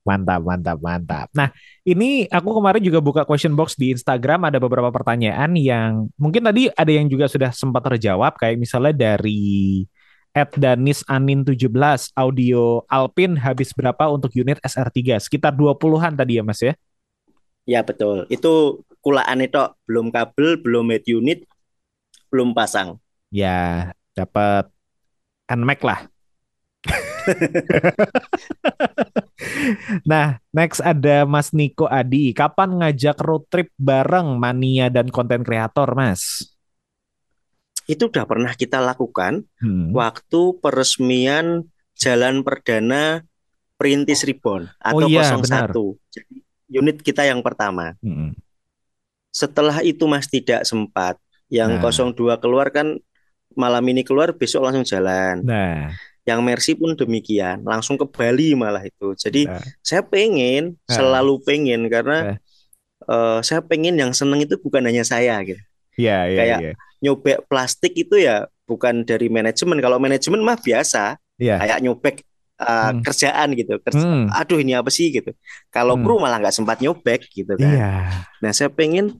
Mantap, mantap, mantap. Nah, ini aku kemarin juga buka question box di Instagram, ada beberapa pertanyaan yang mungkin tadi ada yang juga sudah sempat terjawab, kayak misalnya dari Ed Danis Anin 17, audio Alpin habis berapa untuk unit SR3? Sekitar 20-an tadi ya Mas ya? Ya betul, itu kulaan itu belum kabel, belum head unit, belum pasang. Ya, dapat NMAX lah. nah, next ada Mas Niko Adi. Kapan ngajak road trip bareng mania dan konten kreator, Mas? Itu udah pernah kita lakukan hmm. waktu peresmian Jalan Perdana Perintis Ribbon atau oh, iya, 01. Benar. Jadi unit kita yang pertama. Hmm. Setelah itu Mas tidak sempat. Yang nah. 02 keluar kan malam ini keluar besok langsung jalan. Nah yang Mercy pun demikian, langsung ke Bali malah itu. Jadi nah. saya pengen, nah. selalu pengen karena nah. uh, saya pengen yang seneng itu bukan hanya saya gitu. Iya, iya, Kayak ya. nyobek plastik itu ya bukan dari manajemen. Kalau manajemen mah biasa, ya. kayak nyobek uh, hmm. kerjaan gitu. Kerja, hmm. Aduh ini apa sih gitu. Kalau hmm. kru malah nggak sempat nyobek gitu kan. Ya. Nah saya pengen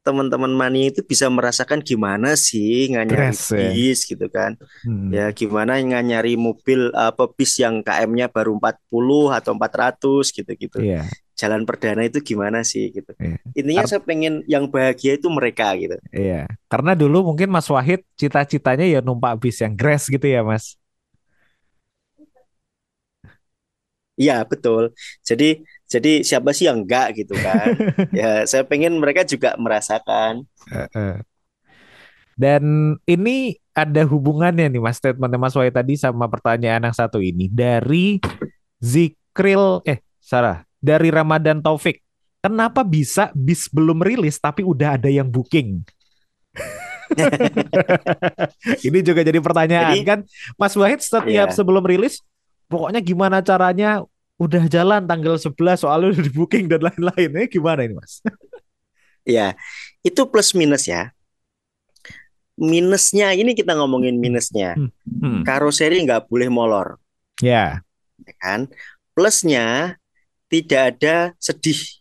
teman-teman mani itu bisa merasakan gimana sih nganyari Dress, ya. bis ya. gitu kan. Hmm. Ya gimana nganyari mobil apa bis yang KM-nya baru 40 atau 400 gitu-gitu. Yeah. Jalan perdana itu gimana sih gitu. Yeah. Intinya Ar saya pengen yang bahagia itu mereka gitu. Iya. Karena dulu mungkin Mas Wahid cita-citanya ya numpak bis yang grass gitu ya, Mas. Iya, betul. Jadi jadi siapa sih yang enggak gitu kan? ya saya pengen mereka juga merasakan. Dan ini ada hubungannya nih Mas statement Mas Wai tadi sama pertanyaan yang satu ini dari Zikril eh Sarah dari Ramadan Taufik. Kenapa bisa bis belum rilis tapi udah ada yang booking? ini juga jadi pertanyaan jadi, kan Mas Wahid setiap yeah. sebelum rilis pokoknya gimana caranya udah jalan tanggal 11 soalnya udah di booking dan lain-lain. Eh, gimana ini Mas? ya, itu plus minus ya. Minusnya ini kita ngomongin minusnya. Hmm. Hmm. Karoseri nggak boleh molor. Ya. ya. Kan? Plusnya tidak ada sedih.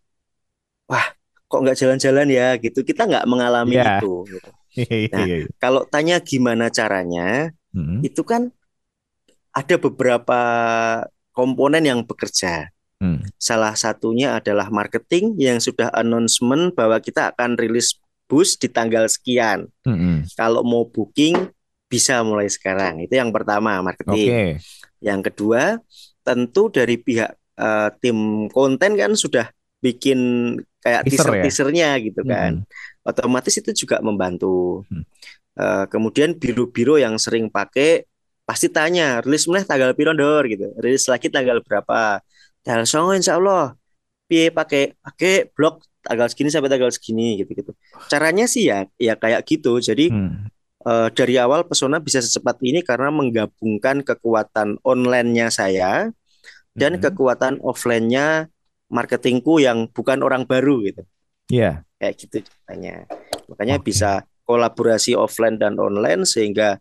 Wah, kok nggak jalan-jalan ya gitu. Kita nggak mengalami ya. itu. Gitu. Nah, kalau tanya gimana caranya, hmm. itu kan ada beberapa komponen yang bekerja. Hmm. Salah satunya adalah marketing yang sudah announcement bahwa kita akan rilis bus di tanggal sekian. Hmm. Kalau mau booking bisa mulai sekarang. Itu yang pertama marketing. Okay. Yang kedua tentu dari pihak uh, tim konten kan sudah bikin kayak teaser, ya? teasernya gitu kan. Hmm. Otomatis itu juga membantu. Hmm. Uh, kemudian biru-biru yang sering pakai pasti tanya rilis mana tanggal piro dor gitu rilis lagi tanggal berapa tanggal songo insya Allah piye pakai pakai blog tanggal segini sampai tanggal segini gitu gitu caranya sih ya ya kayak gitu jadi hmm. uh, dari awal pesona bisa secepat ini karena menggabungkan kekuatan online-nya saya dan hmm. kekuatan offline-nya marketingku yang bukan orang baru gitu Iya. Yeah. Kayak gitu ceritanya. Makanya okay. bisa kolaborasi offline dan online sehingga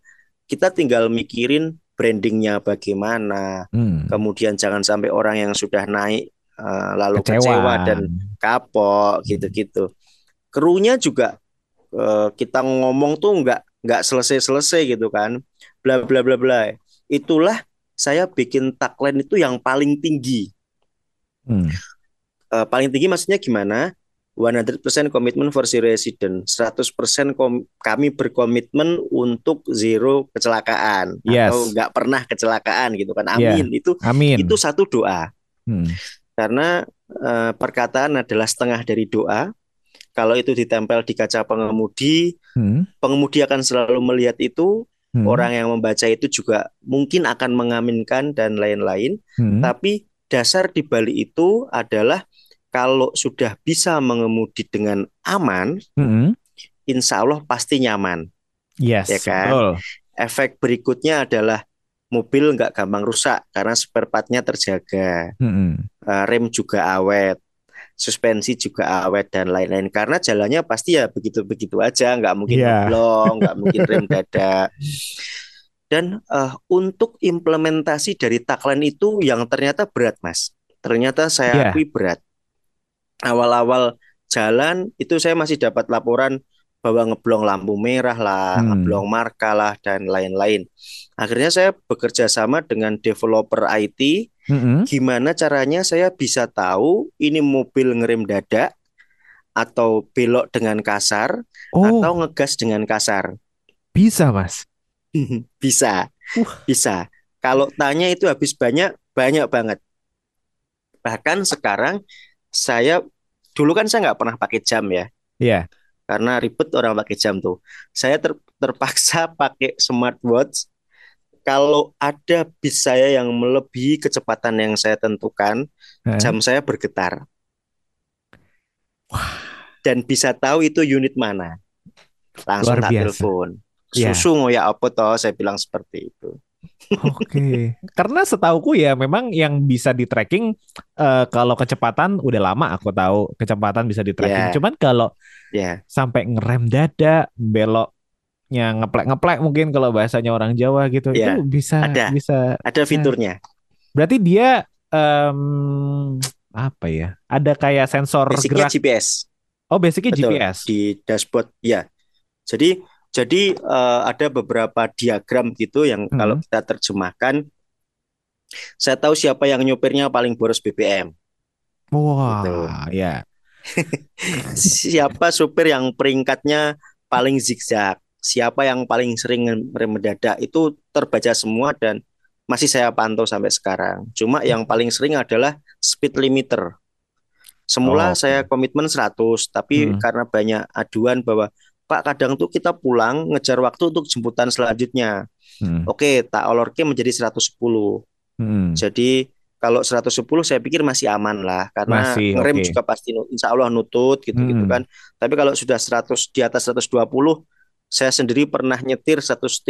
kita tinggal mikirin brandingnya bagaimana. Hmm. Kemudian jangan sampai orang yang sudah naik uh, lalu kecewa, kecewa dan kapok hmm. gitu-gitu. Krunya juga uh, kita ngomong tuh nggak nggak selesai-selesai gitu kan. Bla bla bla bla. Itulah saya bikin tagline itu yang paling tinggi. Hmm. Uh, paling tinggi maksudnya gimana? 100% komitmen for zero resident. 100% kom kami berkomitmen untuk zero kecelakaan yes. atau nggak pernah kecelakaan gitu kan. Amin. Yeah. Itu Amin. itu satu doa. Hmm. Karena uh, perkataan adalah setengah dari doa. Kalau itu ditempel di kaca pengemudi, hmm. pengemudi akan selalu melihat itu. Hmm. Orang yang membaca itu juga mungkin akan mengaminkan dan lain-lain. Hmm. Tapi dasar di balik itu adalah kalau sudah bisa mengemudi dengan aman, mm -hmm. insya Allah pasti nyaman. Yes, ya kan? Betul. Efek berikutnya adalah mobil nggak gampang rusak karena spare partnya terjaga, mm -hmm. uh, rem juga awet, suspensi juga awet dan lain-lain. Karena jalannya pasti ya begitu-begitu aja, nggak mungkin yeah. blong, nggak mungkin rem dada. Dan uh, untuk implementasi dari tagline itu yang ternyata berat, mas ternyata saya yeah. akui berat. Awal-awal jalan itu saya masih dapat laporan bahwa ngeblong lampu merah lah, hmm. ngeblong marka lah dan lain-lain. Akhirnya saya bekerja sama dengan developer IT. Hmm. Gimana caranya saya bisa tahu ini mobil ngerem dadak atau belok dengan kasar oh. atau ngegas dengan kasar? Bisa, Mas. bisa. Uh. Bisa. Kalau tanya itu habis banyak, banyak banget. Bahkan sekarang saya dulu kan saya nggak pernah pakai jam ya. Iya. Yeah karena ribet orang pakai jam tuh. Saya ter, terpaksa pakai smartwatch. Kalau ada bis saya yang melebihi kecepatan yang saya tentukan, hmm. jam saya bergetar. Wah. Dan bisa tahu itu unit mana. Langsung tak telepon. Iya. Susu yeah. ngoyak apa toh? Saya bilang seperti itu. Oke, okay. karena setauku ya memang yang bisa di tracking uh, kalau kecepatan udah lama aku tahu kecepatan bisa di tracking. Yeah. Cuman kalau yeah. sampai ngerem dada, beloknya ngeplek-ngeplek mungkin kalau bahasanya orang Jawa gitu yeah. itu bisa ada. bisa ada ya. fiturnya. Berarti dia um, apa ya? Ada kayak sensor basicnya gerak. GPS. Oh, basicnya Betul, GPS di dashboard ya. Jadi jadi uh, ada beberapa diagram gitu yang hmm. kalau kita terjemahkan, saya tahu siapa yang nyopirnya paling boros BBM. Wah, gitu. ya. siapa supir yang peringkatnya paling zigzag, siapa yang paling sering rem mendadak itu terbaca semua dan masih saya pantau sampai sekarang. Cuma yang paling sering adalah speed limiter. Semula oh, saya komitmen 100, tapi hmm. karena banyak aduan bahwa Pak kadang tuh kita pulang ngejar waktu untuk jemputan selanjutnya. Hmm. Oke, tak olorke menjadi 110. Hmm. Jadi kalau 110 saya pikir masih aman lah karena masih, ngerem okay. juga pasti insya Allah nutut gitu gitu kan. Tapi kalau sudah 100 di atas 120 saya sendiri pernah nyetir 135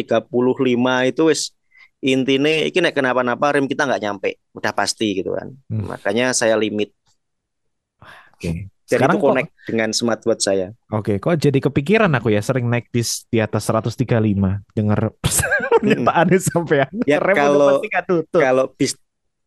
itu wis intinya ini naik kenapa-napa rem kita nggak nyampe udah pasti gitu kan. Hmm. Makanya saya limit. Oke. Okay. Jadi Sekarang itu connect kok, dengan smartwatch saya. Oke, kok jadi kepikiran aku ya sering naik bis di atas 135 dengar pernyataannya sampai ya kalau kalau bis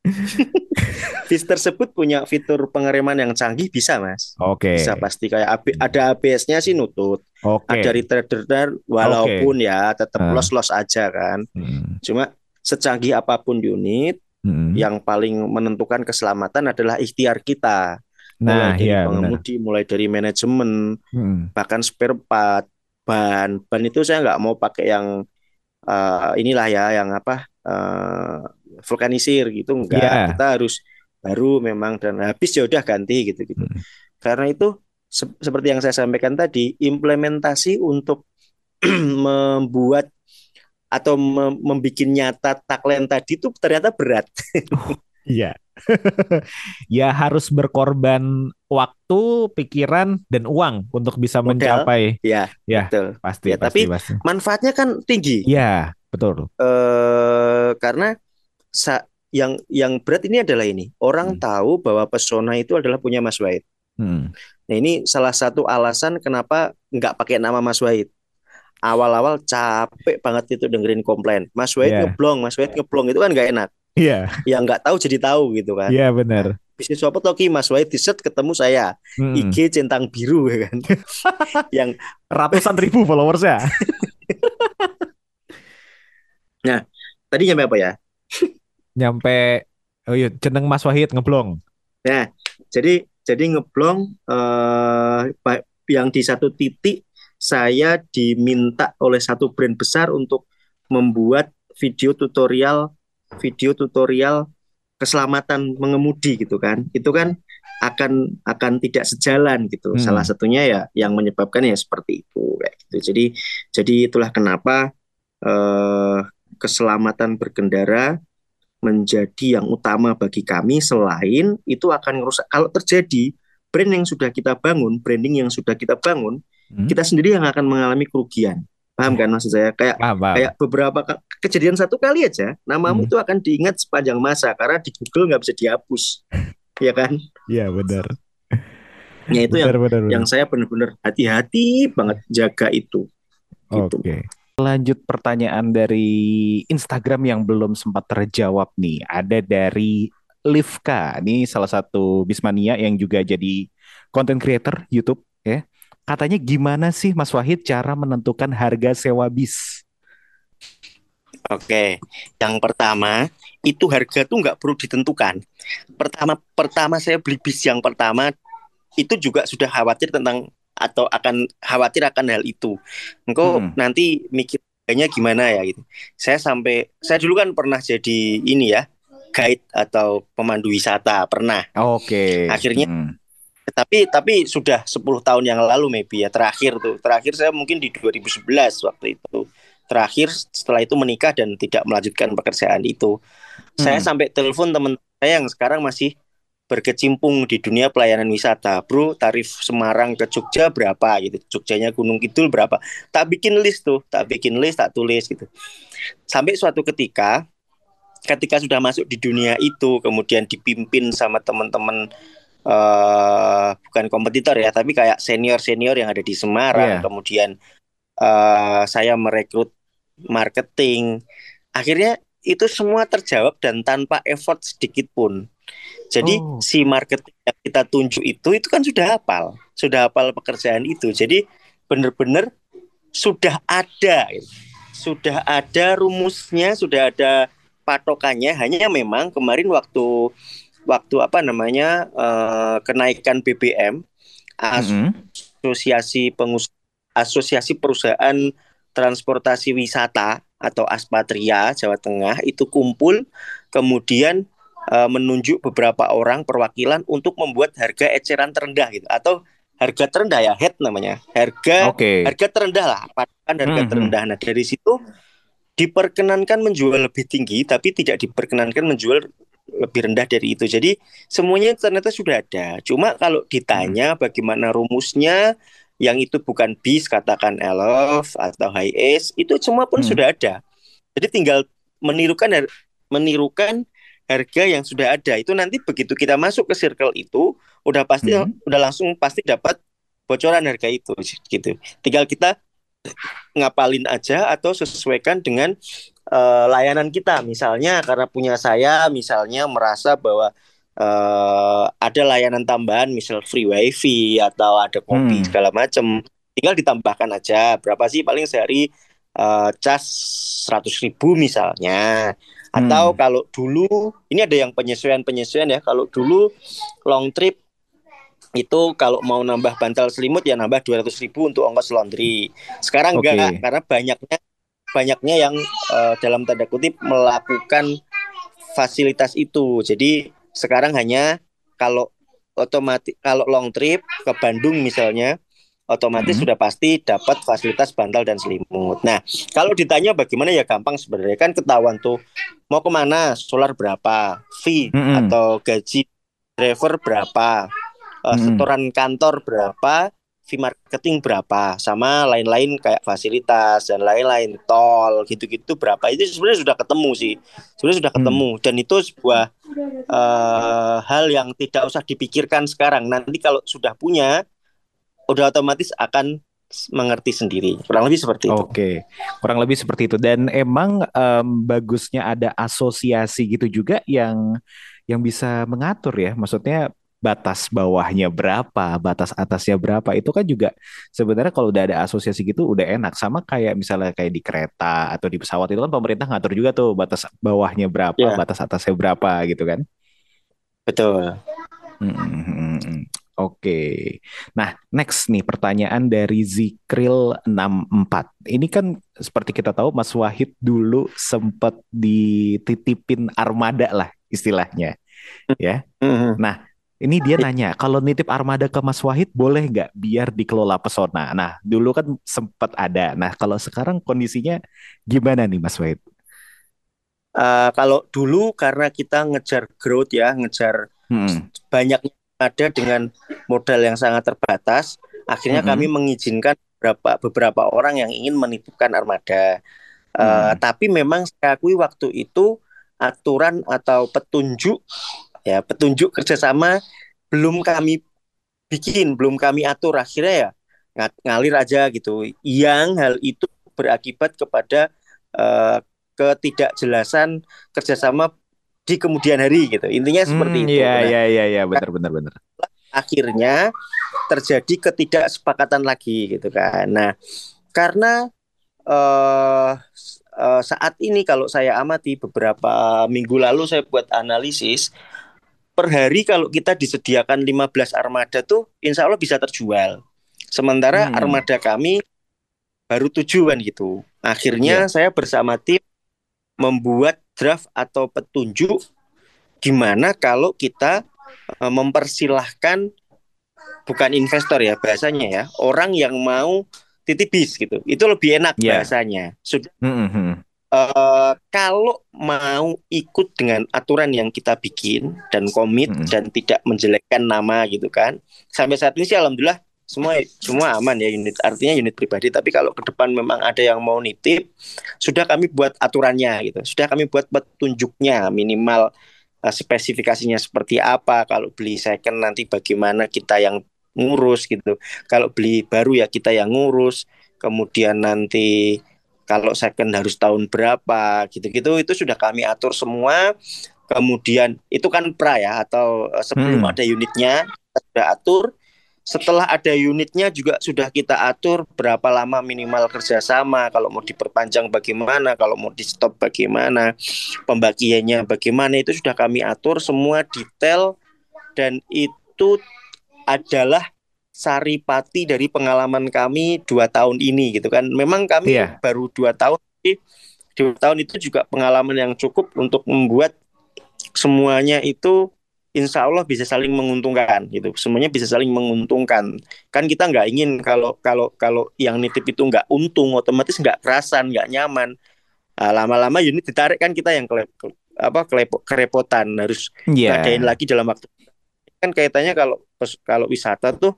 bis tersebut punya fitur pengereman yang canggih bisa mas. Oke. Bisa pasti kayak AB, ada ABS-nya sih nutut. Oke. Ada retarder walaupun okay. ya tetap uh. los-los aja kan. Hmm. Cuma secanggih apa pun unit, hmm. yang paling menentukan keselamatan adalah ikhtiar kita Nah, mulai dari ya, pengemudi, benar. mulai dari manajemen, hmm. bahkan spare part, ban, ban itu saya nggak mau pakai yang uh, inilah ya, yang apa uh, vulkanisir gitu, enggak. Yeah. Kita harus baru memang dan habis ya udah ganti gitu gitu. Hmm. Karena itu se seperti yang saya sampaikan tadi, implementasi untuk membuat atau mem membuat nyata tagline tadi itu ternyata berat. Iya. ya harus berkorban waktu, pikiran dan uang untuk bisa Modal, mencapai. Ya, ya betul. Pasti, ya, pasti, tapi pasti. manfaatnya kan tinggi. Ya, betul. Eh karena sa yang yang berat ini adalah ini. Orang hmm. tahu bahwa pesona itu adalah punya Mas Wahid. Hmm. Nah, ini salah satu alasan kenapa nggak pakai nama Mas Wahid. Awal-awal capek banget itu dengerin komplain. Mas Wahid yeah. ngeblong, Mas Wahid ngeblong itu kan nggak enak. Iya. Yeah. Yang nggak tahu jadi tahu gitu kan. Iya yeah, benar. Bisnis apa Toki Mas Wahid di set ketemu saya. Hmm. IG centang biru ya kan. yang ratusan ribu followers ya. nah, tadi nyampe apa ya? nyampe oh iya jeneng Mas Wahid ngeblong. Nah, jadi jadi ngeblong eh yang di satu titik saya diminta oleh satu brand besar untuk membuat video tutorial video tutorial keselamatan mengemudi gitu kan. Itu kan akan akan tidak sejalan gitu. Hmm. salah satunya ya yang menyebabkan ya seperti itu kayak gitu. Jadi jadi itulah kenapa eh, keselamatan berkendara menjadi yang utama bagi kami. Selain itu akan merusak kalau terjadi brand yang sudah kita bangun branding yang sudah kita bangun hmm. kita sendiri yang akan mengalami kerugian Paham kan maksud saya? Kayak paham, paham. kayak beberapa kejadian satu kali aja, namamu hmm. itu akan diingat sepanjang masa karena di Google nggak bisa dihapus, ya kan? Iya benar. Ya itu benar, yang benar, benar. yang saya benar-benar hati-hati banget jaga itu. Gitu. Oke. Okay. Lanjut pertanyaan dari Instagram yang belum sempat terjawab nih. Ada dari Livka. Ini salah satu Bismania yang juga jadi content creator YouTube ya. Katanya gimana sih Mas Wahid cara menentukan harga sewa bis? Oke, yang pertama itu harga tuh nggak perlu ditentukan. Pertama pertama saya beli bis yang pertama itu juga sudah khawatir tentang atau akan khawatir akan hal itu. Engkau hmm. nanti mikir kayaknya gimana ya gitu. Saya sampai saya dulu kan pernah jadi ini ya guide atau pemandu wisata pernah. Oke. Okay. Akhirnya hmm. Tapi tapi sudah 10 tahun yang lalu maybe ya terakhir tuh. Terakhir saya mungkin di 2011 waktu itu. Terakhir setelah itu menikah dan tidak melanjutkan pekerjaan itu. Hmm. Saya sampai telepon teman saya yang sekarang masih berkecimpung di dunia pelayanan wisata. Bro, tarif Semarang ke Jogja berapa gitu. Jogjanya Gunung Kidul berapa. Tak bikin list tuh, tak bikin list, tak tulis gitu. Sampai suatu ketika ketika sudah masuk di dunia itu kemudian dipimpin sama teman-teman uh, bukan kompetitor ya, tapi kayak senior-senior yang ada di Semarang, yeah. kemudian uh, saya merekrut marketing. Akhirnya itu semua terjawab dan tanpa effort sedikit pun. Jadi oh. si marketing yang kita tunjuk itu itu kan sudah hafal, sudah hafal pekerjaan itu. Jadi benar-benar sudah ada, sudah ada rumusnya, sudah ada patokannya. Hanya memang kemarin waktu waktu apa namanya uh, kenaikan BBM, as mm -hmm. asosiasi pengusaha asosiasi perusahaan transportasi wisata atau Aspatria Jawa Tengah itu kumpul kemudian uh, menunjuk beberapa orang perwakilan untuk membuat harga eceran terendah gitu atau harga terendah ya head namanya harga okay. harga terendah lah patokan harga hmm, terendah nah dari situ diperkenankan menjual lebih tinggi tapi tidak diperkenankan menjual lebih rendah dari itu jadi semuanya ternyata sudah ada cuma kalau ditanya hmm. bagaimana rumusnya yang itu bukan bis katakan elf atau high ace itu semua pun hmm. sudah ada jadi tinggal menirukan menirukan harga yang sudah ada itu nanti begitu kita masuk ke circle itu udah pasti hmm. udah langsung pasti dapat bocoran harga itu gitu tinggal kita ngapalin aja atau sesuaikan dengan uh, layanan kita misalnya karena punya saya misalnya merasa bahwa uh, ada layanan tambahan misal free wifi atau ada kopi hmm. segala macam tinggal ditambahkan aja berapa sih paling sehari uh, cas seratus ribu misalnya atau hmm. kalau dulu ini ada yang penyesuaian-penyesuaian ya. Kalau dulu long trip itu kalau mau nambah bantal selimut ya nambah 200 ribu untuk ongkos laundry. Sekarang okay. enggak karena banyaknya banyaknya yang uh, dalam tanda kutip melakukan fasilitas itu. Jadi sekarang hanya kalau otomatis kalau long trip ke Bandung misalnya otomatis hmm. sudah pasti dapat fasilitas bantal dan selimut. Nah, kalau ditanya bagaimana ya gampang sebenarnya kan ketahuan tuh mau ke mana, solar berapa, fee hmm. atau gaji driver berapa, uh, setoran kantor berapa, fee marketing berapa, sama lain-lain kayak fasilitas dan lain-lain tol gitu-gitu berapa itu sebenarnya sudah ketemu sih, sebenarnya sudah ketemu hmm. dan itu sebuah uh, hal yang tidak usah dipikirkan sekarang. Nanti kalau sudah punya udah otomatis akan mengerti sendiri. Kurang lebih seperti itu. Oke, kurang lebih seperti itu. Dan emang um, bagusnya ada asosiasi gitu juga yang yang bisa mengatur ya. Maksudnya batas bawahnya berapa, batas atasnya berapa. Itu kan juga sebenarnya kalau udah ada asosiasi gitu udah enak. Sama kayak misalnya kayak di kereta atau di pesawat itu kan pemerintah ngatur juga tuh batas bawahnya berapa, yeah. batas atasnya berapa gitu kan. Betul. Hmm, hmm, hmm, hmm. Oke. Nah, next nih pertanyaan dari Zikril 64. Ini kan seperti kita tahu Mas Wahid dulu sempat dititipin armada lah istilahnya. Ya. Mm-hmm. Nah, ini dia nanya, kalau nitip armada ke Mas Wahid boleh nggak biar dikelola pesona? Nah, dulu kan sempat ada. Nah, kalau sekarang kondisinya gimana nih Mas Wahid? Uh, kalau dulu karena kita ngejar growth ya, ngejar hmm. banyak ada dengan modal yang sangat terbatas, akhirnya mm -hmm. kami mengizinkan beberapa beberapa orang yang ingin menitipkan armada. Uh, tapi memang saya akui waktu itu aturan atau petunjuk ya petunjuk kerjasama belum kami bikin, belum kami atur. Akhirnya ya ng ngalir aja gitu. Yang hal itu berakibat kepada uh, ketidakjelasan kerjasama di kemudian hari gitu. Intinya seperti hmm, itu. Iya iya iya iya benar benar benar. Akhirnya terjadi ketidaksepakatan lagi gitu kan. Nah, karena uh, uh, saat ini kalau saya amati beberapa minggu lalu saya buat analisis per hari kalau kita disediakan 15 armada tuh insya Allah bisa terjual. Sementara hmm. armada kami baru tujuan gitu. Akhirnya yeah. saya bersama tim membuat draft atau petunjuk gimana kalau kita uh, mempersilahkan bukan investor ya bahasanya ya orang yang mau titip bis gitu itu lebih enak yeah. bahasanya sudah mm -hmm. Uh, kalau mau ikut dengan aturan yang kita bikin dan komit mm -hmm. dan tidak menjelekkan nama gitu kan sampai saat ini sih alhamdulillah semua semua aman ya unit artinya unit pribadi. Tapi kalau ke depan memang ada yang mau nitip sudah kami buat aturannya gitu. Sudah kami buat petunjuknya minimal uh, spesifikasinya seperti apa. Kalau beli second nanti bagaimana kita yang ngurus gitu. Kalau beli baru ya kita yang ngurus. Kemudian nanti kalau second harus tahun berapa gitu-gitu itu sudah kami atur semua. Kemudian itu kan pra ya atau eh, sebelum hmm. ada unitnya kita sudah atur. Setelah ada unitnya juga sudah kita atur berapa lama minimal kerjasama kalau mau diperpanjang bagaimana kalau mau di stop bagaimana pembagiannya bagaimana itu sudah kami atur semua detail. Dan itu adalah saripati dari pengalaman kami dua tahun ini gitu kan. Memang kami yeah. baru dua tahun dua tahun itu juga pengalaman yang cukup untuk membuat semuanya itu insya Allah bisa saling menguntungkan gitu. Semuanya bisa saling menguntungkan. Kan kita nggak ingin kalau kalau kalau yang nitip itu nggak untung otomatis nggak kerasan nggak nyaman. Nah, lama-lama unit ditarik kan kita yang kele, apa kelepo, kerepotan harus yeah. ngadain lagi dalam waktu. Kan kaitannya kalau kalau wisata tuh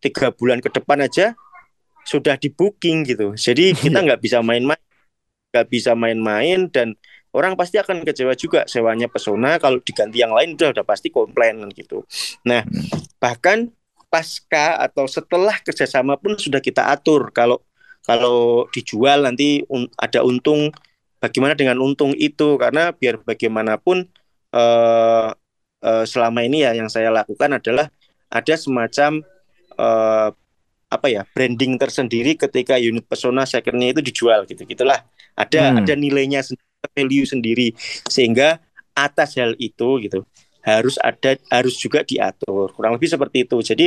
tiga bulan ke depan aja sudah di booking gitu. Jadi kita nggak bisa main-main nggak bisa main-main dan orang pasti akan kecewa juga sewanya pesona. Kalau diganti yang lain udah udah pasti komplain gitu. Nah hmm. bahkan pasca atau setelah kerjasama pun sudah kita atur. Kalau kalau dijual nanti un ada untung bagaimana dengan untung itu? Karena biar bagaimanapun uh, uh, selama ini ya yang saya lakukan adalah ada semacam uh, apa ya branding tersendiri ketika unit pesona secondnya itu dijual gitu gitulah. Ada hmm. ada nilainya sendiri value sendiri. Sehingga atas hal itu gitu harus ada harus juga diatur. Kurang lebih seperti itu. Jadi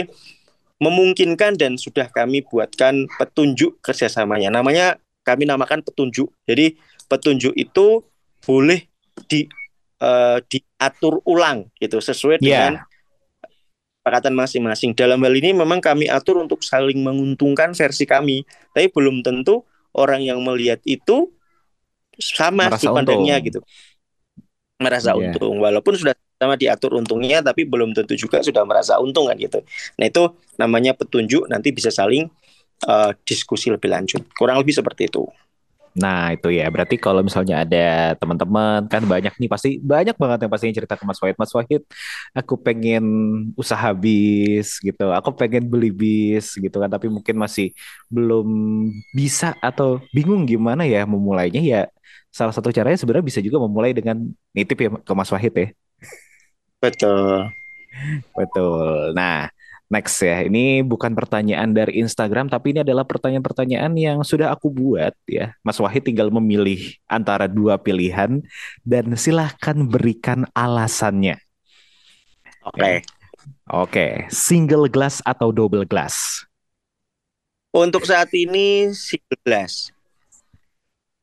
memungkinkan dan sudah kami buatkan petunjuk kerjasamanya. Namanya kami namakan petunjuk. Jadi petunjuk itu boleh di uh, diatur ulang gitu sesuai yeah. dengan kesepakatan masing-masing. Dalam hal ini memang kami atur untuk saling menguntungkan versi kami. Tapi belum tentu orang yang melihat itu sama sudut pandangnya gitu. Merasa yeah. untung. Walaupun sudah sama diatur untungnya tapi belum tentu juga sudah merasa untung kan gitu. Nah itu namanya petunjuk. Nanti bisa saling uh, diskusi lebih lanjut. Kurang lebih seperti itu Nah itu ya berarti kalau misalnya ada teman-teman kan banyak nih pasti banyak banget yang pastinya cerita ke Mas Wahid Mas Wahid aku pengen usaha bis gitu aku pengen beli bis gitu kan tapi mungkin masih belum bisa atau bingung gimana ya memulainya ya salah satu caranya sebenarnya bisa juga memulai dengan nitip ya ke Mas Wahid ya. Betul. Betul. Nah, next ya. Ini bukan pertanyaan dari Instagram, tapi ini adalah pertanyaan-pertanyaan yang sudah aku buat ya. Mas Wahid tinggal memilih antara dua pilihan dan silahkan berikan alasannya. Oke. Okay. Oke, okay. single glass atau double glass? Untuk saat ini single glass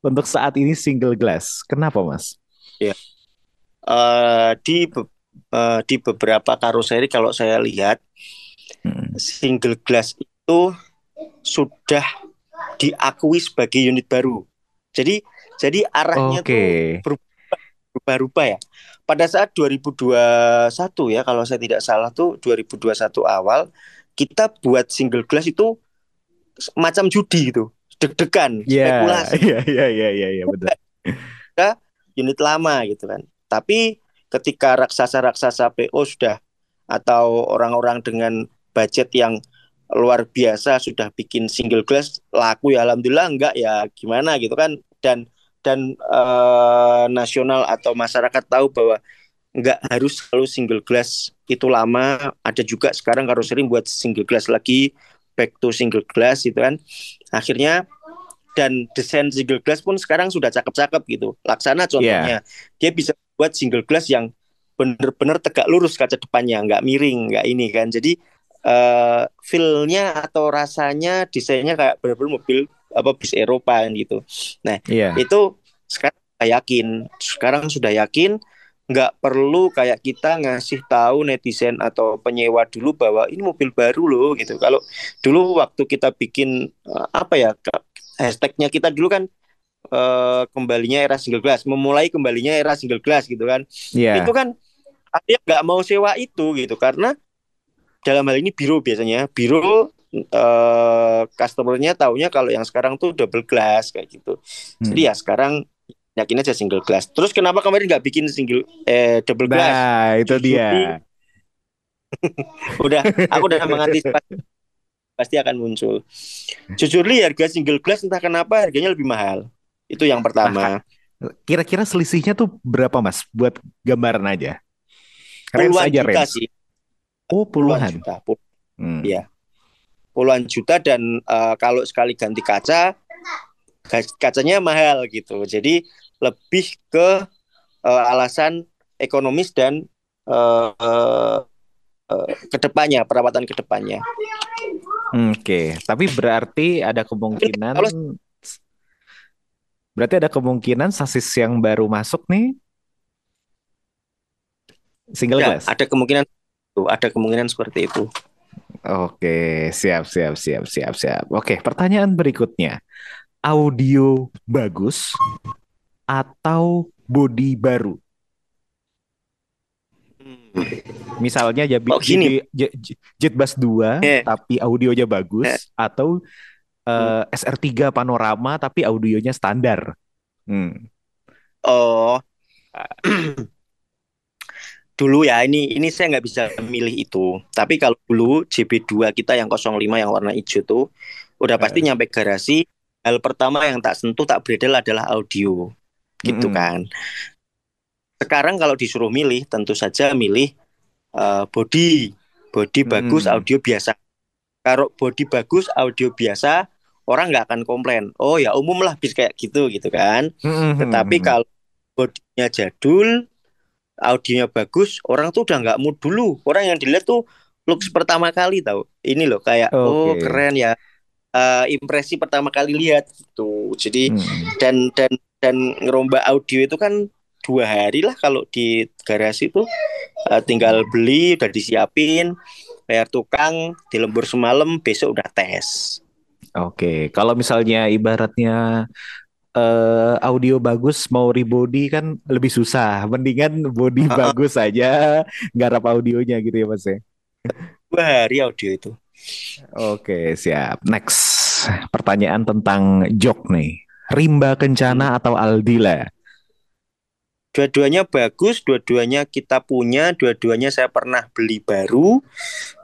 untuk saat ini single glass. Kenapa, Mas? Ya. Uh, di uh, di beberapa karoseri kalau saya lihat hmm. single glass itu sudah diakui sebagai unit baru. Jadi jadi arahnya okay. tuh berubah-ubah ya. Pada saat 2021 ya kalau saya tidak salah tuh 2021 awal kita buat single glass itu macam judi gitu deg-degan, yeah, spekulasi. Iya, iya, iya, iya, iya, betul. unit lama gitu kan. Tapi ketika raksasa-raksasa PO sudah atau orang-orang dengan budget yang luar biasa sudah bikin single glass laku ya alhamdulillah enggak ya gimana gitu kan. Dan dan uh, nasional atau masyarakat tahu bahwa nggak harus selalu single glass itu lama. Ada juga sekarang karoseri buat single glass lagi back to single glass gitu kan. Akhirnya dan desain single glass pun sekarang sudah cakep-cakep gitu. Laksana contohnya yeah. dia bisa buat single glass yang bener-bener tegak lurus kaca depannya nggak miring nggak ini kan. Jadi uh, feel-nya atau rasanya desainnya kayak bener-bener mobil apa bis Eropa gitu nah yeah. itu sekarang yakin sekarang sudah yakin nggak perlu kayak kita ngasih tahu netizen atau penyewa dulu bahwa ini mobil baru loh gitu. Kalau dulu waktu kita bikin uh, apa ya hashtagnya kita dulu kan uh, kembalinya era single glass, memulai kembalinya era single glass gitu kan. Yeah. Itu kan dia nggak mau sewa itu gitu karena dalam hal ini biro biasanya biro uh, customernya taunya kalau yang sekarang tuh double glass kayak gitu. Hmm. Jadi ya sekarang yakin aja single glass. Terus kenapa kemarin nggak bikin single eh double glass? Nah, itu dia. udah, aku udah mengantisipasi pasti akan muncul. Jujur li harga single glass entah kenapa harganya lebih mahal. Itu yang pertama. Kira-kira selisihnya tuh berapa mas? Buat gambaran aja. Puluhan aja, juta sih. Oh puluhan. puluhan juta. Pul hmm. Ya. Puluhan juta dan uh, kalau sekali ganti kaca kacanya mahal gitu. Jadi lebih ke uh, alasan ekonomis dan uh, uh, uh, ke depannya perawatan ke depannya. Oke, okay. tapi berarti ada kemungkinan Kalau... berarti ada kemungkinan sasis yang baru masuk nih single ya, glass. Ada kemungkinan itu, ada kemungkinan seperti itu. Oke, siap, siap, siap, siap, siap. Oke, pertanyaan berikutnya, audio bagus atau body baru? Hmm. Misalnya jadi oh, Jetbus 2 yeah. tapi audionya bagus yeah. atau uh, hmm. SR3 panorama tapi audionya standar. Hmm. Oh. dulu ya ini ini saya nggak bisa milih itu. Tapi kalau dulu JB2 kita yang 05 yang warna hijau tuh udah pasti nyampe garasi hal pertama yang tak sentuh tak beredel adalah audio gitu mm-hmm. kan. Sekarang kalau disuruh milih, tentu saja milih uh, body, body mm. bagus, audio biasa. Kalau body bagus, audio biasa, orang nggak akan komplain. Oh ya umum lah bis kayak gitu gitu kan. Mm-hmm. Tetapi kalau bodinya jadul, audionya bagus, orang tuh udah nggak mood dulu. Orang yang dilihat tuh looks pertama kali tahu. Ini loh kayak okay. oh keren ya. Uh, impresi pertama kali lihat gitu. Jadi hmm. dan dan dan ngerombak audio itu kan dua hari lah kalau di garasi itu uh, tinggal beli udah disiapin bayar tukang dilembur semalam besok udah tes oke kalau misalnya ibaratnya uh, audio bagus mau rebody kan lebih susah mendingan body uh -uh. bagus aja garap audionya gitu ya mas ya dua hari audio itu oke siap next pertanyaan tentang jok nih Rimba Kencana hmm. atau Aldila? Dua-duanya bagus, dua-duanya kita punya, dua-duanya saya pernah beli baru,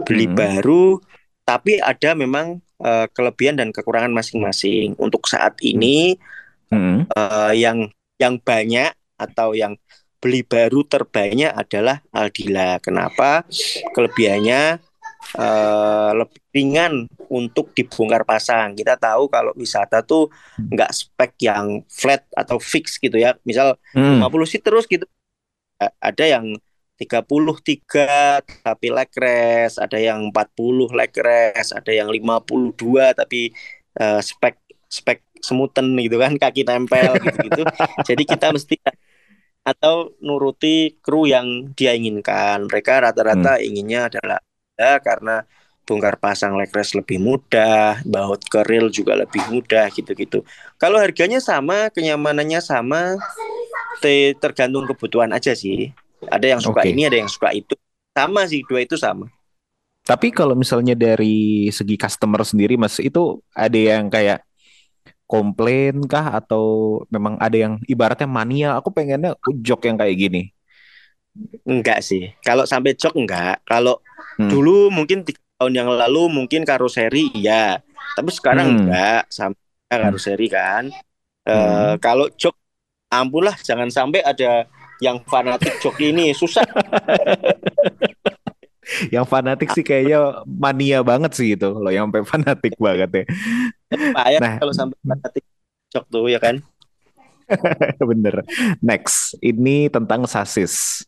beli hmm. baru, tapi ada memang uh, kelebihan dan kekurangan masing-masing. Untuk saat ini hmm. Uh, yang yang banyak atau yang beli baru terbanyak adalah Aldila. Kenapa? Kelebihannya uh, lebih ringan untuk dibongkar pasang. Kita tahu kalau wisata tuh hmm. nggak spek yang flat atau fix gitu ya. Misal hmm. 50 seat terus gitu. Ada yang 33 tapi leg rest, ada yang 40 leg rest, ada yang 52 tapi uh, spek spek semuten gitu kan kaki tempel gitu-gitu. Jadi kita mesti atau nuruti kru yang dia inginkan. Mereka rata-rata hmm. inginnya adalah ya, karena bongkar pasang lekres lebih mudah, baut keril juga lebih mudah gitu-gitu. Kalau harganya sama, kenyamanannya sama, tergantung kebutuhan aja sih. Ada yang suka okay. ini, ada yang suka itu. Sama sih, dua itu sama. Tapi kalau misalnya dari segi customer sendiri, Mas, itu ada yang kayak komplain kah atau memang ada yang ibaratnya mania, aku pengennya jok yang kayak gini. Enggak sih. Kalau sampai jok enggak. Kalau hmm. dulu mungkin tahun yang lalu mungkin karoseri ya tapi sekarang hmm. enggak sampai karoseri kan hmm. uh, kalau jok ampun lah jangan sampai ada yang fanatik joki ini susah. yang fanatik sih kayaknya mania banget sih itu loh yang sampai fanatik banget ya. Pak ya nah, kalau sampai fanatik jok tuh ya kan. Bener. Next, ini tentang sasis.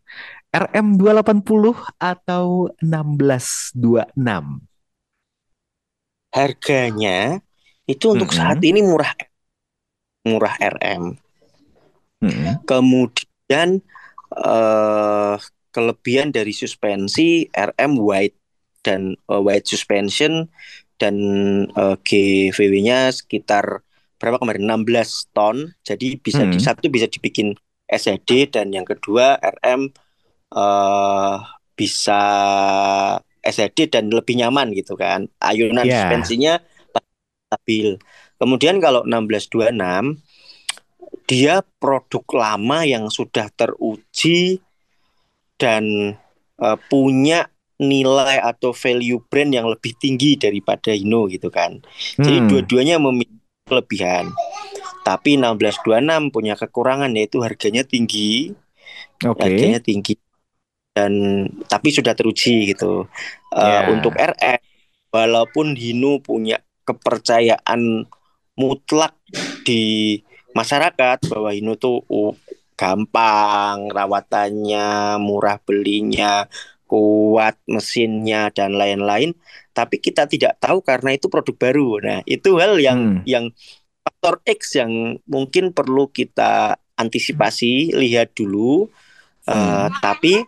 RM 280 atau 1626? Harganya itu untuk mm -hmm. saat ini murah murah RM. Mm -hmm. Kemudian uh, kelebihan dari suspensi RM wide dan uh, wide suspension dan uh, GVW-nya sekitar berapa kemarin 16 ton. Jadi bisa hmm. di satu bisa dibikin SED dan yang kedua RM uh, bisa SED dan lebih nyaman gitu kan. Ayunan yeah. suspensinya stabil. Kemudian kalau 1626 dia produk lama yang sudah teruji dan uh, punya nilai atau value brand yang lebih tinggi daripada Hino gitu kan. Jadi hmm. dua-duanya memiliki kelebihan. Tapi 1626 punya kekurangan yaitu harganya tinggi. Okay. Harganya tinggi dan tapi sudah teruji gitu. Yeah. Uh, untuk RS walaupun Hino punya kepercayaan mutlak di masyarakat bahwa Hino tuh uh, gampang rawatannya, murah belinya, kuat mesinnya dan lain-lain. Tapi kita tidak tahu karena itu produk baru. Nah, itu hal yang hmm. yang faktor X yang mungkin perlu kita antisipasi, lihat dulu. Hmm. Uh, tapi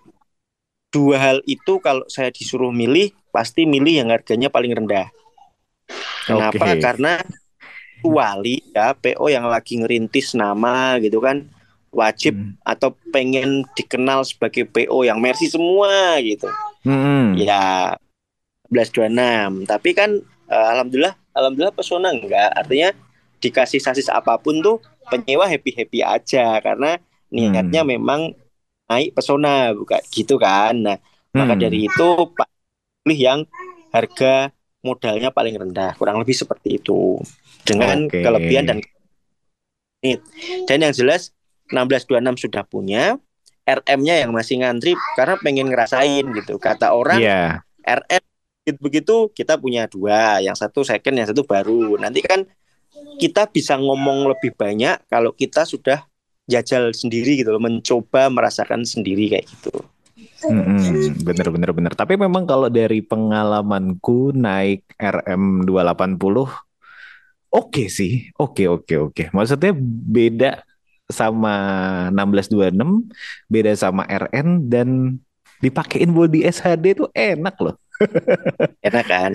dua hal itu kalau saya disuruh milih, pasti milih yang harganya paling rendah. Kenapa? Okay. Karena wali ya PO yang lagi ngerintis nama gitu kan wajib hmm. atau pengen dikenal sebagai PO yang Mercy semua gitu. Hmm. Ya 1126. Tapi kan uh, alhamdulillah alhamdulillah pesona enggak. Artinya dikasih sasis apa pun tuh penyewa happy-happy aja karena niatnya hmm. memang naik pesona bukan gitu kan. Nah, hmm. maka dari itu Pak pilih yang harga modalnya paling rendah, kurang lebih seperti itu. Dengan okay. kelebihan dan dan yang jelas 1626 sudah punya, RM-nya yang masih ngantri karena pengen ngerasain gitu. Kata orang yeah. RM begitu kita punya dua, yang satu second, yang satu baru. Nanti kan kita bisa ngomong lebih banyak kalau kita sudah jajal sendiri gitu loh, mencoba merasakan sendiri kayak gitu. Hmm, bener bener bener. Tapi memang kalau dari pengalamanku naik RM 280 oke okay sih. Oke okay, oke okay, oke. Okay. Maksudnya beda sama 1626, beda sama RN dan dipakein body SHD itu enak loh. enak kan?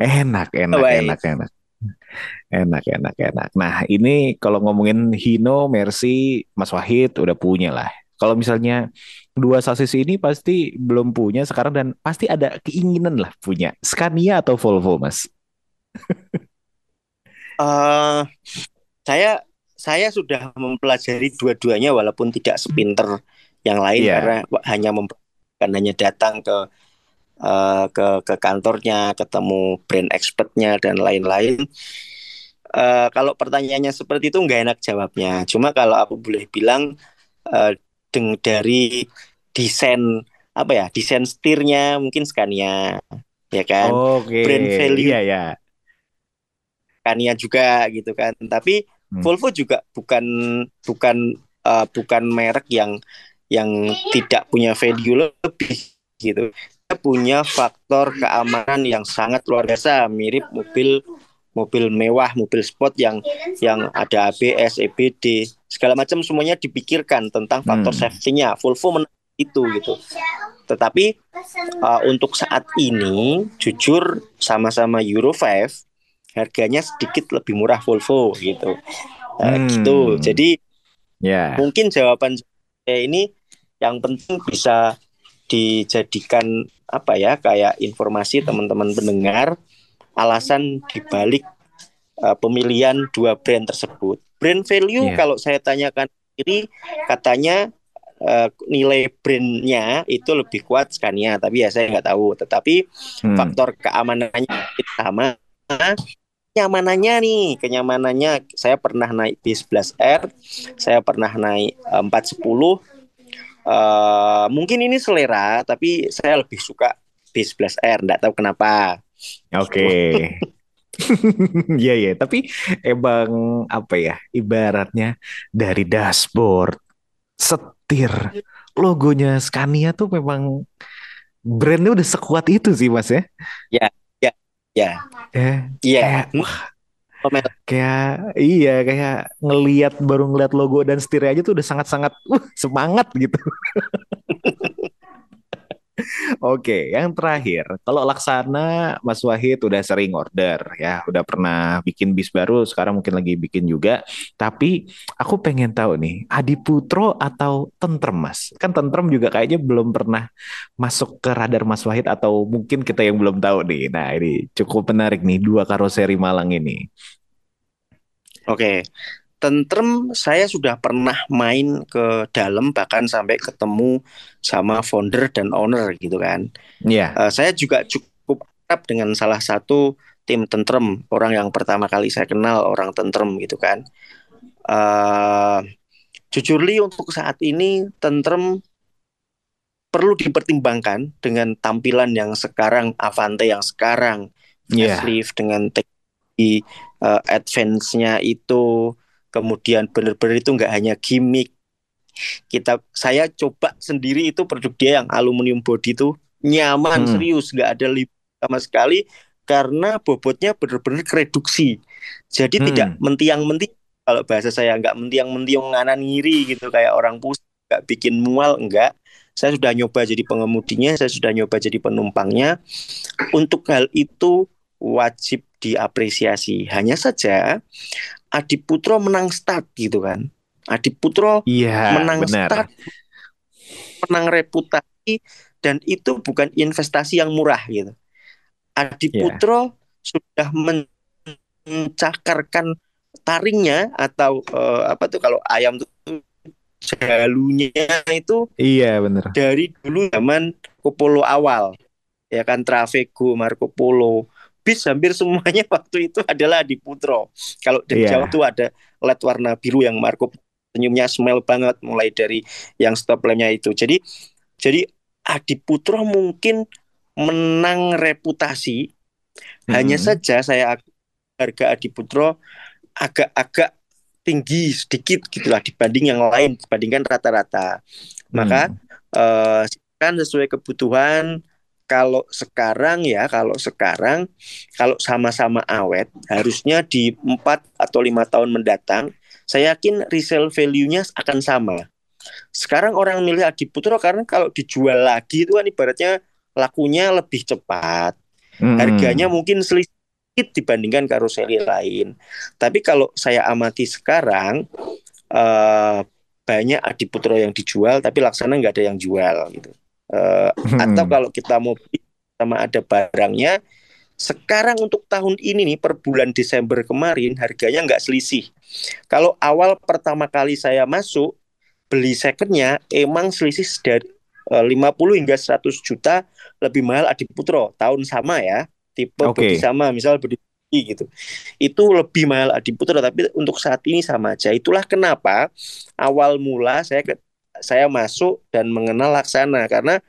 Enak, enak, enak, enak. Enak, enak, enak. Nah, ini kalau ngomongin Hino, Mercy, Mas Wahid udah punya lah. Kalau misalnya dua sasis ini pasti belum punya sekarang dan pasti ada keinginan lah punya. Scania atau Volvo, Mas? uh, saya saya sudah mempelajari dua-duanya walaupun tidak sepinter yang lain yeah. karena hanya kan hanya datang ke uh, ke ke kantornya, ketemu brand expertnya dan lain-lain. Uh, kalau pertanyaannya seperti itu nggak enak jawabnya. Cuma kalau aku boleh bilang uh, deng dari desain apa ya desain setirnya mungkin Scania ya kan okay. brand value ya ya Scania juga gitu kan tapi Hmm. Volvo juga bukan bukan uh, bukan merek yang yang tidak punya value lebih gitu. Dia punya faktor keamanan yang sangat luar biasa, mirip mobil mobil mewah, mobil sport yang yang ada ABS, EBD, segala macam semuanya dipikirkan tentang faktor hmm. safety-nya. Volvo itu gitu. Tetapi uh, untuk saat ini jujur sama-sama Euro 5 harganya sedikit lebih murah Volvo gitu. Nah, hmm. gitu. Jadi yeah. mungkin jawaban saya ini yang penting bisa dijadikan apa ya kayak informasi teman-teman pendengar alasan dibalik uh, pemilihan dua brand tersebut. Brand value yeah. kalau saya tanyakan ini katanya uh, nilai brandnya itu lebih kuat Scania, tapi ya saya nggak tahu. Tetapi hmm. faktor keamanannya sama kenyamanannya nih, kenyamanannya saya pernah naik bis 11R, saya pernah naik 410. uh, mungkin ini selera tapi saya lebih suka B11R nggak tahu kenapa oke okay. Iya ya, tapi emang apa ya ibaratnya dari dashboard, setir, logonya Scania tuh memang brandnya udah sekuat itu sih mas ya. Ya, ya, ya. Ya, ya. Wah, kayak iya kayak ngelihat baru ngelihat logo dan setir aja tuh udah sangat-sangat uh, semangat gitu. Oke, yang terakhir, kalau Laksana, Mas Wahid udah sering order ya, udah pernah bikin bis baru, sekarang mungkin lagi bikin juga. Tapi aku pengen tahu nih, Adi Putro atau Tentrem Mas? Kan Tentrem juga kayaknya belum pernah masuk ke radar Mas Wahid atau mungkin kita yang belum tahu nih. Nah ini cukup menarik nih, dua karoseri Malang ini. Oke, Tentrem saya sudah pernah main ke dalam bahkan sampai ketemu sama founder dan owner gitu kan. Iya. Yeah. Uh, saya juga cukup akrab dengan salah satu tim Tentrem, orang yang pertama kali saya kenal orang Tentrem gitu kan. Uh, jujur li untuk saat ini Tentrem perlu dipertimbangkan dengan tampilan yang sekarang Avante yang sekarang yeah. facelift dengan teknologi uh, advance-nya itu kemudian benar-benar itu nggak hanya gimmick. Kita saya coba sendiri itu produk dia yang aluminium body itu nyaman hmm. serius nggak ada lip sama sekali karena bobotnya benar-benar reduksi. Jadi hmm. tidak mentiang-mentiang. Kalau bahasa saya nggak mentiang-mentiang nganan ngiri gitu kayak orang pusing nggak bikin mual enggak saya sudah nyoba jadi pengemudinya saya sudah nyoba jadi penumpangnya. Untuk hal itu wajib diapresiasi. Hanya saja Adi Putro menang start gitu kan. Adi Putro iya, menang benar. start, menang reputasi dan itu bukan investasi yang murah gitu. Adi yeah. Putro sudah mencakarkan taringnya atau uh, apa tuh kalau ayam tuh jalunya itu iya benar dari dulu zaman Kopolo awal ya kan Trafego Marco Polo bis hampir semuanya waktu itu adalah di Putro. Kalau dari yeah. jauh tuh ada LED warna biru yang Marco senyumnya smell banget mulai dari yang stop lampnya itu. Jadi jadi Adi Putro mungkin menang reputasi. Hmm. Hanya saja saya harga Adi Putro agak-agak tinggi sedikit gitulah dibanding yang lain dibandingkan rata-rata. Maka hmm. uh, kan sesuai kebutuhan kalau sekarang ya kalau sekarang kalau sama-sama awet harusnya di empat atau lima tahun mendatang saya yakin resale value-nya akan sama. Sekarang orang milih Adi Putro karena kalau dijual lagi itu kan ibaratnya lakunya lebih cepat. Hmm. Harganya mungkin sedikit dibandingkan karoseri lain. Tapi kalau saya amati sekarang uh, banyak Adi Putro yang dijual tapi laksana nggak ada yang jual gitu. Uh, hmm. Atau kalau kita mau sama ada barangnya, sekarang untuk tahun ini nih per bulan Desember kemarin harganya nggak selisih. Kalau awal pertama kali saya masuk beli secondnya emang selisih dari uh, 50 hingga 100 juta lebih mahal Adi Putro tahun sama ya tipe okay. sama misal beli gitu itu lebih mahal Adi Putro tapi untuk saat ini sama aja itulah kenapa awal mula saya saya masuk dan mengenal Laksana karena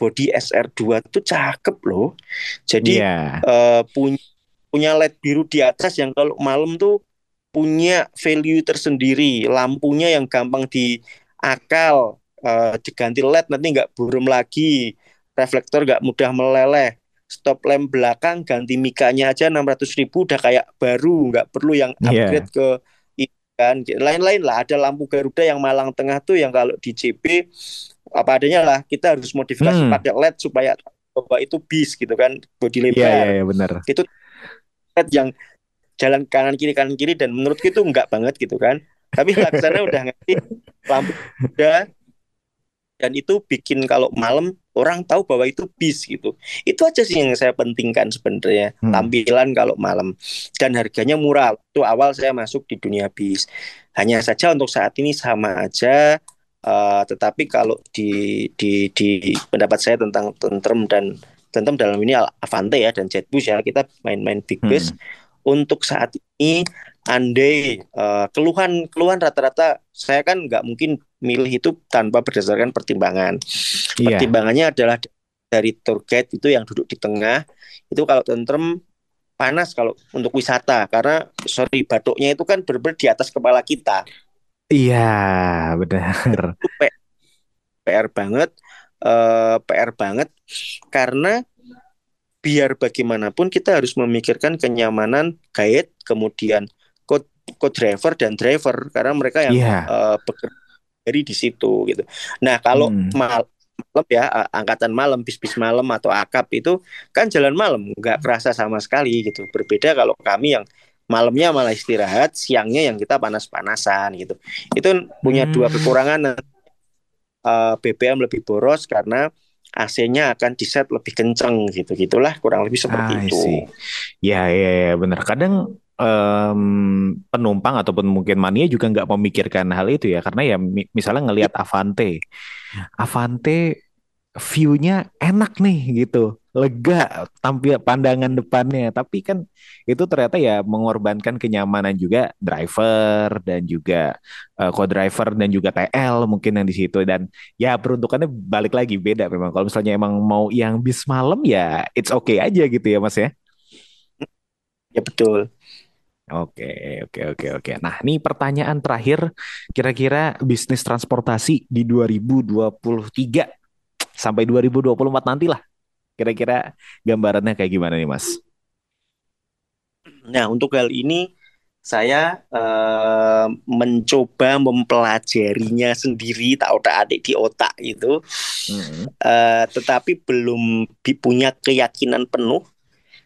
body SR2 itu cakep loh. Jadi yeah. Iya. uh, punya punya LED biru di atas yang kalau malam tuh punya value tersendiri, lampunya yang gampang diakal, uh, diganti LED nanti nggak buram lagi, reflektor nggak mudah meleleh, stop lamp belakang ganti mikanya aja 600 ribu udah kayak baru, nggak perlu yang iya. upgrade yeah. ke kan. Lain-lain lah. Ada lampu Garuda yang Malang Tengah tuh yang kalau di CP apa adanya lah. Kita harus modifikasi hmm. pakai LED supaya bahwa itu bis gitu kan. Body iya, lebar. yeah, yeah, yeah, bener. itu LED yang jalan kanan kiri kanan kiri dan menurutku itu enggak banget gitu kan. Tapi laksana udah ngerti lampu udah dan itu bikin kalau malam orang tahu bahwa itu bis gitu. Itu aja sih yang saya pentingkan sebenarnya hmm. tampilan kalau malam dan harganya murah. Itu awal saya masuk di dunia bis. Hanya saja untuk saat ini sama aja. Uh, tetapi kalau di, di di pendapat saya tentang tentrem dan tentrem dalam ini Avante ya dan Jetbus ya kita main-main big bus hmm. untuk saat ini andai uh, keluhan keluhan rata-rata saya kan nggak mungkin milih itu tanpa berdasarkan pertimbangan. Yeah. Pertimbangannya adalah dari tour guide itu yang duduk di tengah itu kalau tentrem panas kalau untuk wisata karena sorry batuknya itu kan berber di atas kepala kita. Iya benar. PR banget, uh, eh, PR banget karena biar bagaimanapun kita harus memikirkan kenyamanan guide, kemudian co-driver dan driver karena mereka yang yeah. Iya. uh, bekerja dari di situ gitu. Nah kalau hmm. mal malam ya angkatan malam bis-bis malam atau akap itu kan jalan malam nggak kerasa sama sekali gitu. Berbeda kalau kami yang malamnya malah istirahat, siangnya yang kita panas-panasan gitu. Itu punya hmm. dua kekurangan. Uh, eh, BBM lebih boros karena AC-nya akan diset lebih kenceng gitu gitulah kurang lebih seperti ah, itu. Ya ya ya benar. Kadang um, penumpang ataupun mungkin mania juga nggak memikirkan hal itu ya. Karena ya misalnya ngelihat Avante, Avante view-nya enak nih gitu, lega tampil pandangan depannya, tapi kan itu ternyata ya mengorbankan kenyamanan juga driver dan juga uh, co-driver dan juga TL mungkin yang di situ. Dan ya peruntukannya balik lagi beda memang. Kalau misalnya emang mau yang bis malam ya it's okay aja gitu ya Mas ya. Ya betul. Oke, oke, oke, oke. Nah, ini pertanyaan terakhir, kira-kira bisnis transportasi di 2023 sampai 2024 nanti lah. Kira-kira gambarannya kayak gimana nih, Mas? Nah, untuk hal ini saya uh, mencoba mempelajarinya sendiri, tak otak adik di otak itu, mm-hmm. uh, tetapi belum punya keyakinan penuh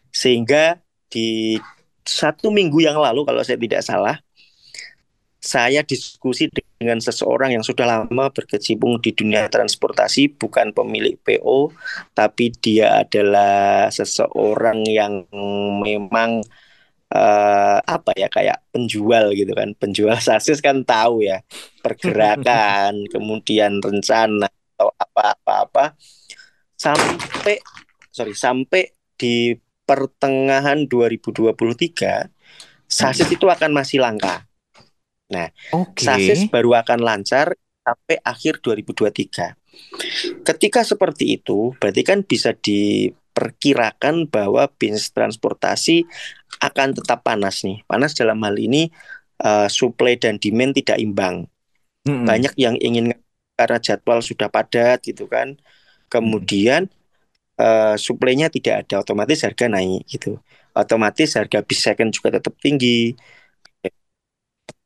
sehingga di satu minggu yang lalu kalau saya tidak salah saya diskusi dengan seseorang yang sudah lama berkecimpung di dunia transportasi, bukan pemilik PO, tapi dia adalah seseorang yang memang uh, apa ya kayak penjual gitu kan, penjual sasis kan tahu ya pergerakan, kemudian rencana atau apa-apa-apa. Sampai sorry sampai di pertengahan 2023 sasis itu akan masih langka. Nah, okay. sasis baru akan lancar sampai akhir 2023. Ketika seperti itu, berarti kan bisa diperkirakan bahwa bisnis transportasi akan tetap panas nih. Panas dalam hal ini uh, supply dan demand tidak imbang. Mm -hmm. Banyak yang ingin karena jadwal sudah padat gitu kan. Kemudian uh, suplainya tidak ada otomatis harga naik gitu. Otomatis harga bis second juga tetap tinggi.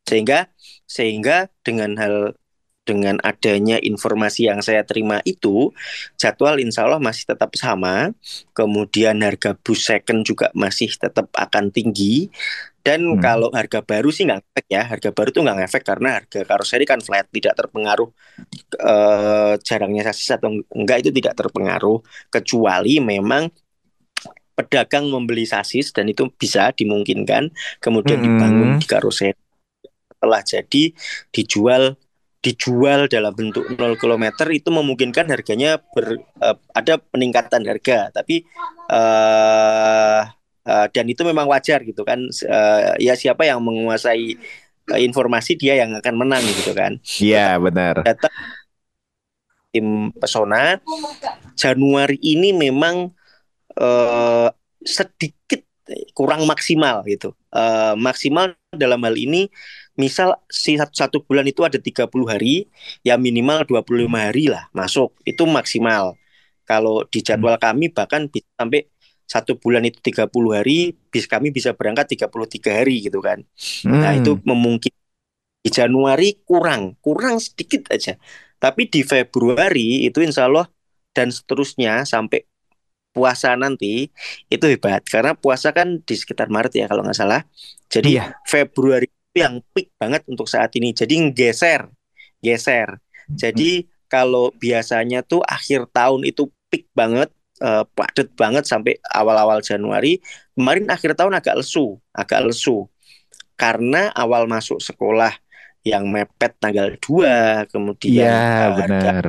Sehingga sehingga dengan hal dengan adanya informasi yang saya terima itu jadwal insya Allah masih tetap sama. Kemudian harga bus second juga masih tetap akan tinggi dan hmm. kalau harga baru sih nggak efek ya harga baru tuh nggak efek karena harga karoseri kan flat tidak terpengaruh uh, jarangnya sasis atau enggak itu tidak terpengaruh kecuali memang pedagang membeli sasis dan itu bisa dimungkinkan kemudian hmm. dibangun di karoseri setelah jadi dijual dijual dalam bentuk 0 km itu memungkinkan harganya ber, uh, ada peningkatan harga tapi uh, uh, dan itu memang wajar gitu kan uh, ya siapa yang menguasai uh, informasi dia yang akan menang gitu kan iya benar data tim pesona Januari ini memang uh, sedikit kurang maksimal gitu uh, maksimal dalam hal ini misal si satu, satu bulan itu ada 30 hari, ya minimal 25 hari lah masuk. Itu maksimal. Kalau di jadwal hmm. kami bahkan bisa sampai satu bulan itu 30 hari, bis kami bisa berangkat 33 hari gitu kan. Hmm. Nah, itu hmm. memungkinkan di Januari kurang, kurang sedikit aja. Tapi di Februari itu insya Allah dan seterusnya sampai puasa nanti itu hebat karena puasa kan di sekitar Maret ya kalau nggak salah. Jadi iya. Februari yang peak banget untuk saat ini. Jadi geser, geser. Jadi kalau biasanya tuh akhir tahun itu peak banget, uh, padat banget sampai awal-awal Januari. Kemarin akhir tahun agak lesu, agak lesu. Karena awal masuk sekolah yang mepet tanggal 2, kemudian Iya, benar.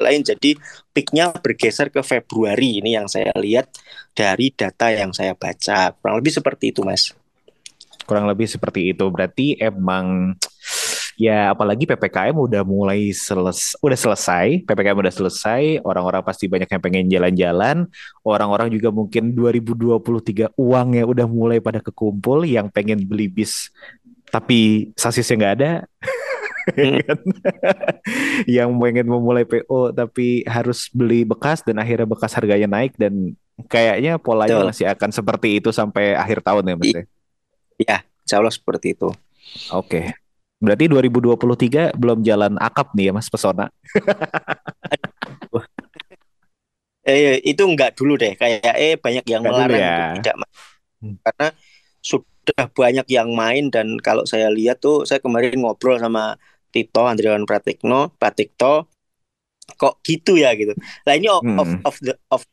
lain jadi peaknya bergeser ke Februari ini yang saya lihat dari data yang saya baca kurang lebih seperti itu mas kurang lebih seperti itu berarti emang ya apalagi ppkm udah mulai seles udah selesai ppkm udah selesai orang-orang pasti banyak yang pengen jalan-jalan orang-orang juga mungkin 2023 uangnya udah mulai pada kekumpul yang pengen beli bis tapi sasisnya nggak ada Ya kan? yang pengen memulai PO tapi harus beli bekas dan akhirnya bekas harganya naik dan kayaknya polanya Betul. masih akan seperti itu sampai akhir tahun ya Mas? Ya? Iya, insya Allah seperti itu. Oke. Berarti 2023 belum jalan akap nih ya Mas Pesona. eh itu enggak dulu deh kayak eh banyak yang enggak melarang ya. tidak hmm. karena sudah banyak yang main dan kalau saya lihat tuh saya kemarin ngobrol sama Tito Andriawan Pratikno Pratikto kok gitu ya gitu. Nah ini off, hmm. off, off the off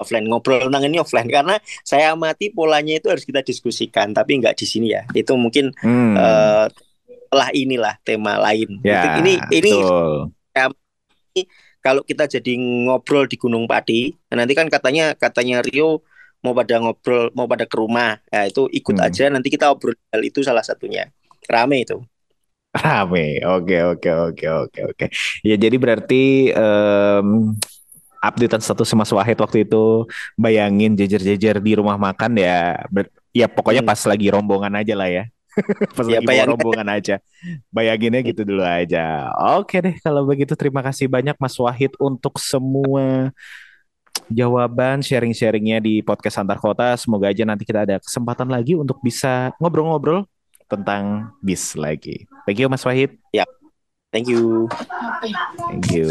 offline ngobrol tentang ini offline karena saya amati polanya itu harus kita diskusikan tapi nggak di sini ya. Itu mungkin hmm. uh, lah inilah tema lain. Ya, ini ini kalau kita jadi ngobrol di Gunung Padi, nah nanti kan katanya katanya Rio mau pada ngobrol mau pada ke rumah, ya itu ikut hmm. aja nanti kita obrol hal itu salah satunya. Rame itu. Rame. Oke, oke, oke, oke, oke. Ya jadi berarti um, updatean status Mas Wahid waktu itu bayangin jejer-jejer di rumah makan ya. Ber, ya pokoknya hmm. pas lagi rombongan aja lah ya. pas ya, lagi rombongan aja. Bayanginnya gitu dulu aja. Oke deh kalau begitu terima kasih banyak Mas Wahid untuk semua jawaban sharing-sharingnya di podcast antar kota. Semoga aja nanti kita ada kesempatan lagi untuk bisa ngobrol-ngobrol tentang bis lagi. Thank you Mas Wahid. Ya. Thank you. Thank you.